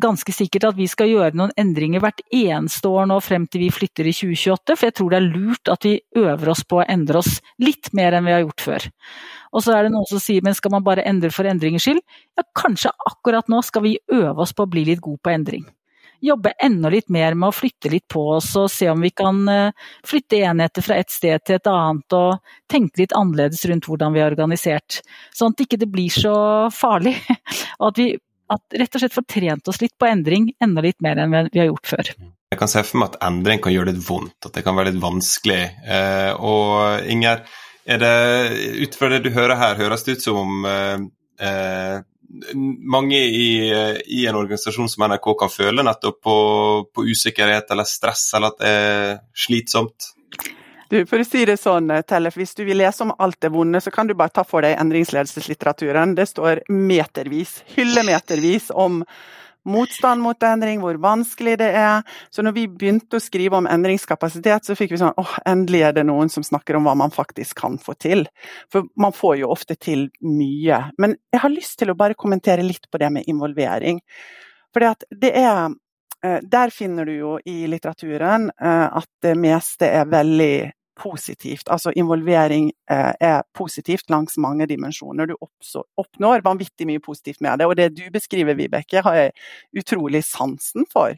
ganske sikkert at vi skal gjøre noen endringer hvert eneste år nå frem til vi flytter i 2028, for jeg tror det er lurt at vi øver oss på å endre oss litt mer enn vi har gjort før. Og så er det noen som sier men skal man bare endre for endringens skyld? Ja, kanskje akkurat nå skal vi øve oss på å bli litt god på endring jobbe enda litt mer med å flytte litt på oss og se om vi kan eh, flytte enheter fra et sted til et annet og tenke litt annerledes rundt hvordan vi er organisert. Sånn at det ikke blir så farlig. (laughs) Og at vi at rett og slett får trent oss litt på endring enda litt mer enn vi har gjort før. Jeg kan se for meg at endring kan gjøre litt vondt, at det kan være litt vanskelig. Eh, og Inger, er det, ut fra det du hører her, høres det ut som om eh, mange i, i, en organisasjon som NRK kan føle nettopp på, på, usikkerhet eller stress, eller at det er slitsomt? Du, For å si det sånn, Tellef, hvis du vil lese om alt det vonde, så kan du bare ta for deg endringsledelseslitteraturen. Det står metervis, hyllemetervis om motstand mot endring, hvor vanskelig det er. Så når vi begynte å skrive om endringskapasitet, så fikk vi sånn åh, endelig er det noen som snakker om hva man faktisk kan få til. For man får jo ofte til mye. Men jeg har lyst til å bare kommentere litt på det med involvering. For det er eh, der finner du jo i litteraturen eh, at det meste er veldig positivt. Altså involvering eh, er positivt langs mange dimensjoner. Du oppnår vanvittig mye positivt med det. Og det du beskriver, Vibeke, har jeg utrolig sansen for.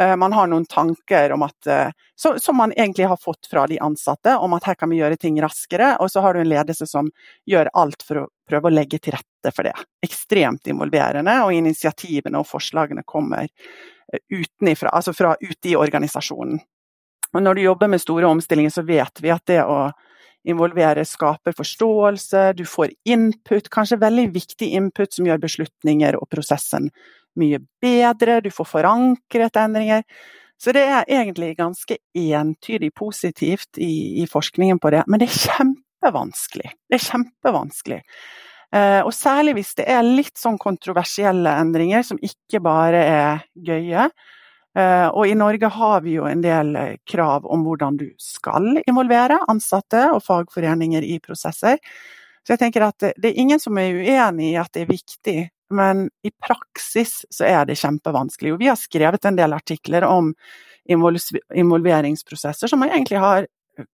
Eh, man har noen tanker om at, eh, som man egentlig har fått fra de ansatte, om at her kan vi gjøre ting raskere. Og så har du en ledelse som gjør alt for å prøve å legge til rette for det. Ekstremt involverende, og initiativene og forslagene kommer utenifra, altså fra ute i organisasjonen. Og når du jobber med store omstillinger, så vet vi at det å involvere skaper forståelse, du får input, kanskje veldig viktig input som gjør beslutninger og prosessen mye bedre, du får forankret endringer. Så det er egentlig ganske entydig positivt i, i forskningen på det, men det er kjempevanskelig. Det er kjempevanskelig. Eh, og særlig hvis det er litt sånn kontroversielle endringer som ikke bare er gøye. Eh, og i Norge har vi jo en del eh, krav om hvordan du skal involvere ansatte og fagforeninger i prosesser. Så jeg tenker at det er ingen som er uenig i at det er viktig, men i praksis så er det kjempevanskelig. Og vi har skrevet en del artikler om involveringsprosesser som egentlig har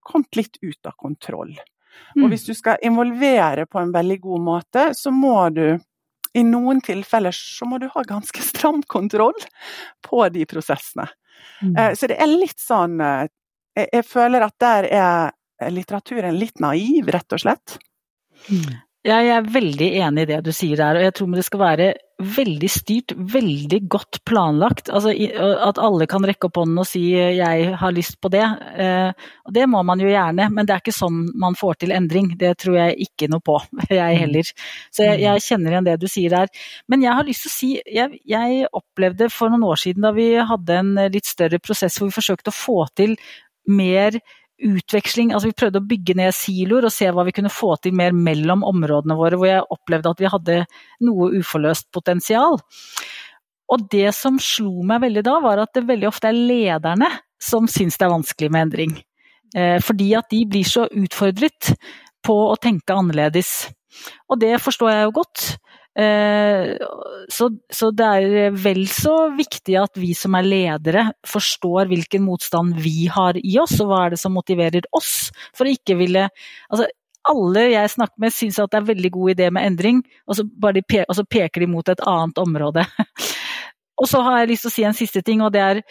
kommet litt ut av kontroll. Og mm. hvis du skal involvere på en veldig god måte, så må du i noen tilfeller så må du ha ganske stram kontroll på de prosessene. Mm. Eh, så det er litt sånn jeg, Jeg føler at der er litteraturen litt naiv, rett og slett. Mm. Jeg er veldig enig i det du sier der, og jeg tror det skal være veldig styrt, veldig godt planlagt. Altså, at alle kan rekke opp hånden og si 'jeg har lyst på det'. Eh, og det må man jo gjerne, men det er ikke sånn man får til endring. Det tror jeg ikke noe på, (laughs) jeg mm. heller. Så jeg, jeg kjenner igjen det du sier der. Men jeg har lyst til å si, jeg, jeg opplevde for noen år siden da vi hadde en litt større prosess hvor vi forsøkte å få til mer utveksling. Altså vi prøvde å bygge ned siloer og se hva vi kunne få til mer mellom områdene våre, hvor jeg opplevde at vi hadde noe uforløst potensial. Og det som slo meg veldig da, var at det veldig ofte er lederne som syns det er vanskelig med endring. Eh, fordi at de blir så utfordret på å tenke annerledes. Og det forstår jeg jo godt. Eh, så, så, det er vel så viktig at vi som er ledere forstår hvilken motstand vi har i oss, og hva er det som motiverer oss for å ikke ville altså, alle jeg snakker med syns at det er veldig god idé med endring, og så, de pe og så peker de mot et annet område. (laughs) og så har jeg lyst til å si en siste ting, og det er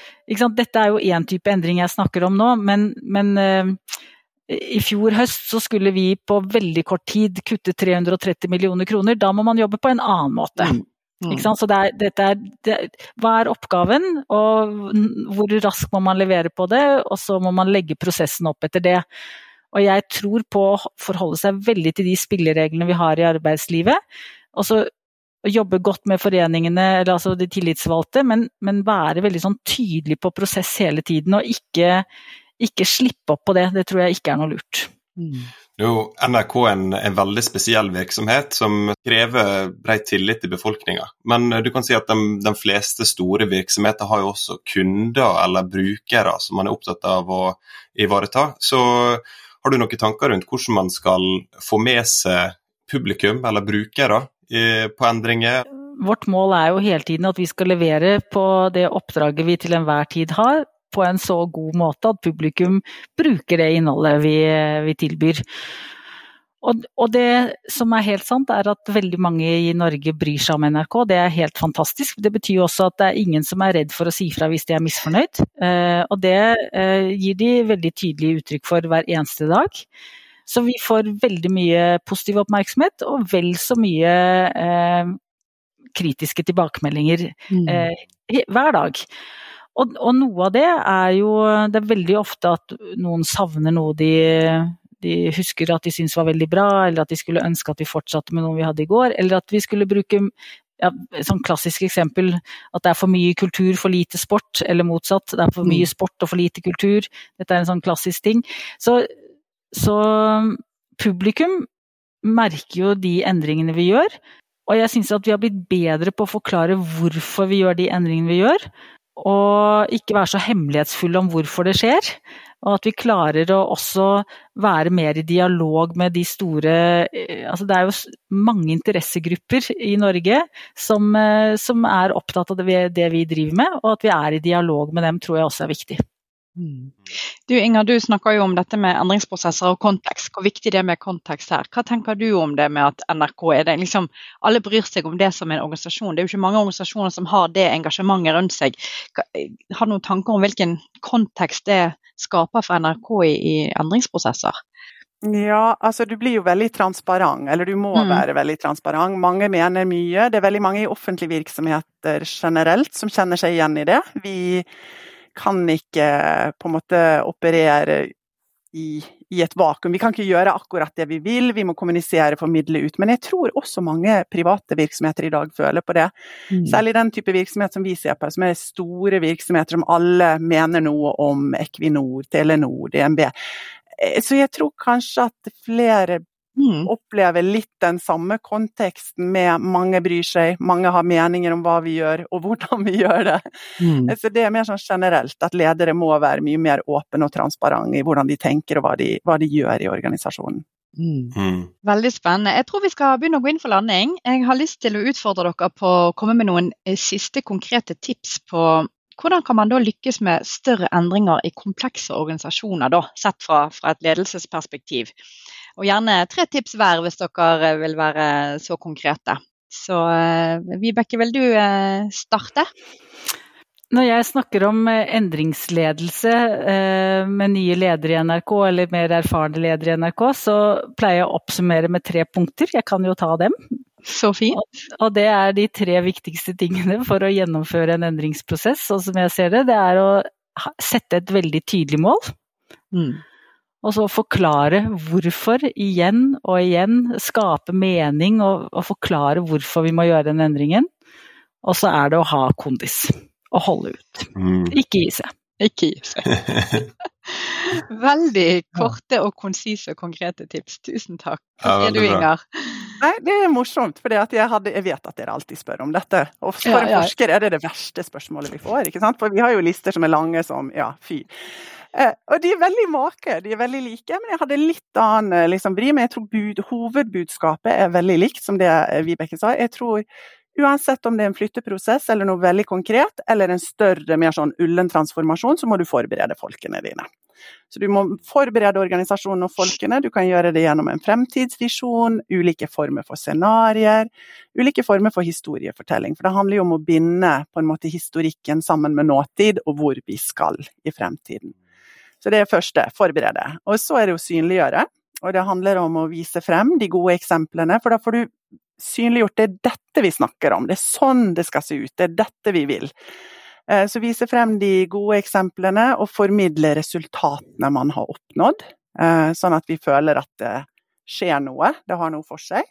Dette er jo én type endring jeg snakker om nå, men, men uh, i fjor høst så skulle vi på veldig kort tid kutte 330 millioner kroner. Da må man jobbe på en annen måte. Mm. Mm. Så det er, dette er, det, hva er oppgaven, og hvor raskt må man levere på det? Og så må man legge prosessen opp etter det. Og jeg tror på å forholde seg veldig til de spillereglene vi har i arbeidslivet. Og så jobbe godt med foreningene, eller altså de tillitsvalgte, men, men være veldig sånn tydelig på prosess hele tiden, og ikke ikke slippe opp på det. Det tror jeg ikke er noe lurt. Mm. Jo, NRK er en, en, veldig spesiell virksomhet som krever bred tillit i befolkninga. Men du kan si at de, de, fleste store virksomheter har jo også kunder eller brukere som man er opptatt av å ivareta. Så har du noen tanker rundt hvordan man skal få med seg publikum eller brukere på endringer? Vårt mål er jo hele tiden at vi skal levere på det oppdraget vi til enhver tid har, på en så god måte at publikum bruker det innholdet vi, vi tilbyr. Og, og, det som er helt sant, er at veldig mange i Norge bryr seg om NRK. Det er helt fantastisk. Det betyr også at det er ingen som er redd for å si fra hvis de er misfornøyd. Eh, og det eh, gir de veldig tydelig uttrykk for hver eneste dag. Så vi får veldig mye positiv oppmerksomhet, og vel så mye eh, kritiske tilbakemeldinger mm. Eh, hver dag. Og, og, noe av det er jo Det er veldig ofte at noen savner noe de, de husker at de syns var veldig bra, eller at de skulle ønske at vi fortsatte med noe vi hadde i går, eller at vi skulle bruke ja, sånn klassisk eksempel at det er for mye kultur, for lite sport, eller motsatt. Det er for mye mm. sport og for lite kultur. Dette er en sånn klassisk ting. Så, så publikum merker jo de endringene vi gjør. Og jeg syns at vi har blitt bedre på å forklare hvorfor vi gjør de endringene vi gjør. Og ikke være så hemmelighetsfulle om hvorfor det skjer. Og at vi klarer å også være mer i dialog med de store eh, altså Det er jo mange interessegrupper i Norge som, eh, som er opptatt av det det vi driver med, og at vi er i dialog med dem tror jeg også er viktig. Mm. Du Inger, du snakker jo om dette med endringsprosesser og kontekst. Hvor viktig det er med kontekst her. Hva tenker du om det med at NRK er det liksom, Alle bryr seg om det som en organisasjon. Det er jo ikke mange organisasjoner som har det engasjementet rundt seg. Har du noen tanker om hvilken kontekst det skaper for NRK i, i endringsprosesser? Ja, altså du blir jo veldig transparent, eller du må mm. være veldig transparent. Mange mener mye. Det er veldig mange i offentlige virksomheter generelt som kjenner seg igjen i det. Vi kan ikke på en måte operere i, i, et vakuum. Vi kan ikke gjøre akkurat det vi vil, vi må kommunisere, formidle ut. Men jeg tror også mange private virksomheter i dag føler på det. Mm. Særlig den type virksomhet som vi ser på, som er store virksomheter som alle mener noe om Equinor, Telenor, DNB. Eh, så jeg tror kanskje at flere Mm. Opplever litt den samme konteksten med mange bryr seg, mange har meninger om hva vi gjør og hvordan vi gjør det. Mm. Så det er mer sånn generelt at ledere må være mye mer åpne og transparente i hvordan de tenker og hva de, hva de gjør i organisasjonen. Mm. mm. Veldig spennende. Jeg tror vi skal begynne å gå inn for landing. Jeg har lyst til å utfordre dere på å komme med noen eh, siste konkrete tips på hvordan kan man da lykkes med større endringer i komplekse organisasjoner, da, sett fra, fra et ledelsesperspektiv? Og gjerne tre tips hver hvis dere vil være så konkrete. Så eh, Vibeke, vil du eh, starte? Når jeg snakker om eh, endringsledelse med nye ledere i NRK, eller mer erfarne ledere i NRK, så pleier jeg å oppsummere med tre punkter. Jeg kan jo ta dem. Så fint. Og det er de tre viktigste tingene for å gjennomføre en endringsprosess, Og som jeg ser det. Det er å sette et veldig tydelig mål. Mm. Og så forklare hvorfor igjen og igjen. Skape mening og, og, forklare hvorfor vi må gjøre den endringen. Og så er det å ha kondis. Og holde ut. Mm. Ikke gi seg. Ikke gi seg. (laughs) Veldig korte og konsise og konkrete tips. Tusen takk. Hva sier du, Inger? Nei, Det er morsomt, for jeg, jeg, vet at dere alltid spør om dette. Og for ja, ja. forsker er det det verste spørsmålet vi får. ikke sant? For vi har jo lister som er lange som ja, fy. Eh, og de er veldig make, de er veldig like, men jeg hadde litt annen eh, liksom, vri. Men jeg tror bud, hovedbudskapet er veldig likt som det Vibeke sa. Jeg tror Uansett om det er en flytteprosess eller noe veldig konkret, eller en større, mer sånn ullen transformasjon, så må du forberede folkene dine. Så du må forberede organisasjonen og folkene. Du kan gjøre det gjennom en fremtidsvisjon, ulike former for scenarioer, ulike former for historiefortelling. For det handler jo om å binde på en måte historikken sammen med nåtid, og hvor vi skal i fremtiden. Så det er første, forberede. Og så er det å synliggjøre. Og det handler om å vise frem de gode eksemplene, for da får du synliggjort det er dette vi snakker om, det er sånn det skal se ut, det er dette vi vil. Eh, så vise frem de gode eksemplene og formidle resultatene man har oppnådd, eh, sånn at vi føler at det skjer noe, det har noe for seg.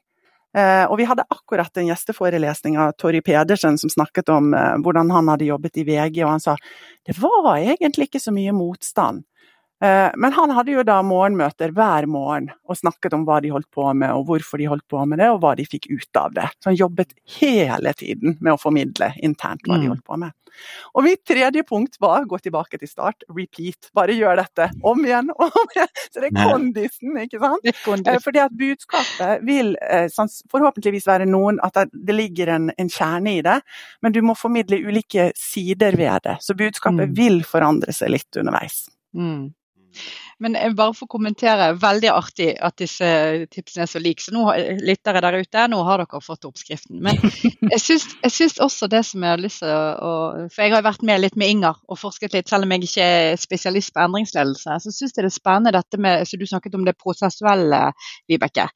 Eh, og vi hadde akkurat en gjesteforelesning av Torry Pedersen som snakket om hvordan han hadde jobbet i VG, og han sa det var egentlig ikke så mye motstand. Eh, men han hadde jo da morgenmøter hver morgen og snakket om hva de holdt på med, og hvorfor de holdt på med det, og hva de fikk ut av det. Så han jobbet hele tiden med å formidle internt hva de mm. holdt på med. Og mitt tredje punkt var gå tilbake til start, repeat. Bare gjør dette om igjen og om igjen. Så det er kondisen, ikke sant. Kondis. fordi at budskapet vil eh, forhåpentligvis være noen At det ligger en, en kjerne i det, men du må formidle ulike sider ved det. Så budskapet mm. vil forandre seg litt underveis. Mm. Men jeg bare å kommentere, veldig artig at disse tipsene er så like. Så nå, lyttere der ute, nå har dere fått oppskriften. Men (laughs) jeg syns også det som jeg har lyst til å For jeg har vært med litt med Inger og forsket litt, selv om jeg ikke er spesialist på endringsledelse. Så syns jeg det er spennende dette med så Du snakket om det prosessuelle, Vibeke.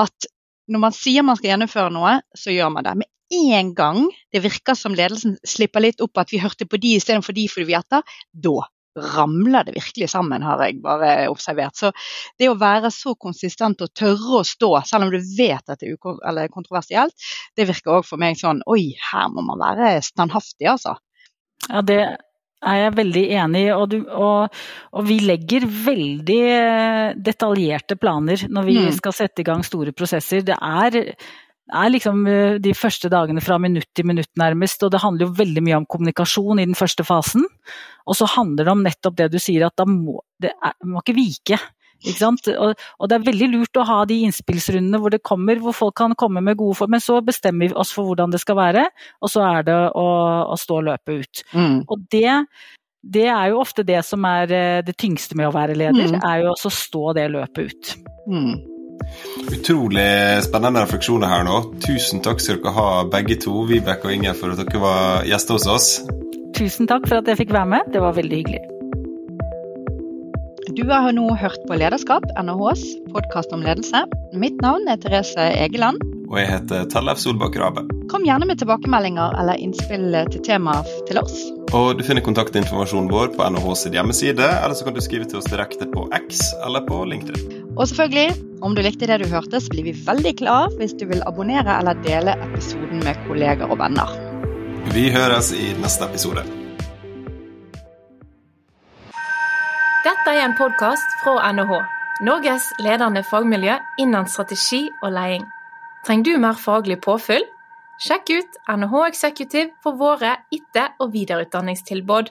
At når man sier man skal gjennomføre noe, så gjør man det. Med en gang det virker som ledelsen slipper litt opp at vi hørte på de istedenfor de fordi vi etter, da ramler det virkelig sammen, har jeg bare observert. Så det å være så konsistent og tørre å stå, selv om du vet at det er kontroversielt, det virker òg for meg sånn Oi, her må man være standhaftig, altså. Ja, det er jeg veldig enig i. Og, og, og, vi legger veldig detaljerte planer når vi mm. skal sette i gang store prosesser. Det er er liksom eh, de første dagene fra minutt til minutt nærmest, og det handler jo veldig mye om kommunikasjon i den første fasen. Og så handler det om nettopp det du sier, at da må det er, må ikke vike. Ikke og, og, det er veldig lurt å ha de innspillsrundene hvor det kommer, hvor folk kan komme med gode form, men så bestemmer vi oss for hvordan det skal være, og så er det å, å stå og løpe ut. Mm. Og det, det er jo ofte det som er eh, det tyngste med å være leder, mm. er jo også å stå det løpet ut. Mm. Utrolig spennende refleksjoner her nå. Tusen takk skal dere ha begge to, Vibeke og Inger, for at dere var gjester hos oss. Tusen takk for at jeg fikk være med. Det var veldig hyggelig. Du har nå hørt på Lederskap, NHHs podkast om ledelse. Mitt navn er Therese Egeland. Og jeg heter Tellef Solbakk Rabe. Kom gjerne med tilbakemeldinger eller innspill til temaer til oss. Og Du finner kontaktinformasjonen vår på NHHs hjemmeside, eller så kan du skrive til oss direkte på X eller på LinkedIn. Og selvfølgelig, om du likte det du hørte, så blir vi veldig glad hvis du vil abonnere eller dele episoden med kolleger og venner. Vi høres i neste episode. Dette er en podkast fra NHH, Norges ledende fagmiljø innen strategi og leding. Trenger du mer faglig påfyll? Sjekk ut NHH Executive for våre etter- og videreutdanningstilbud.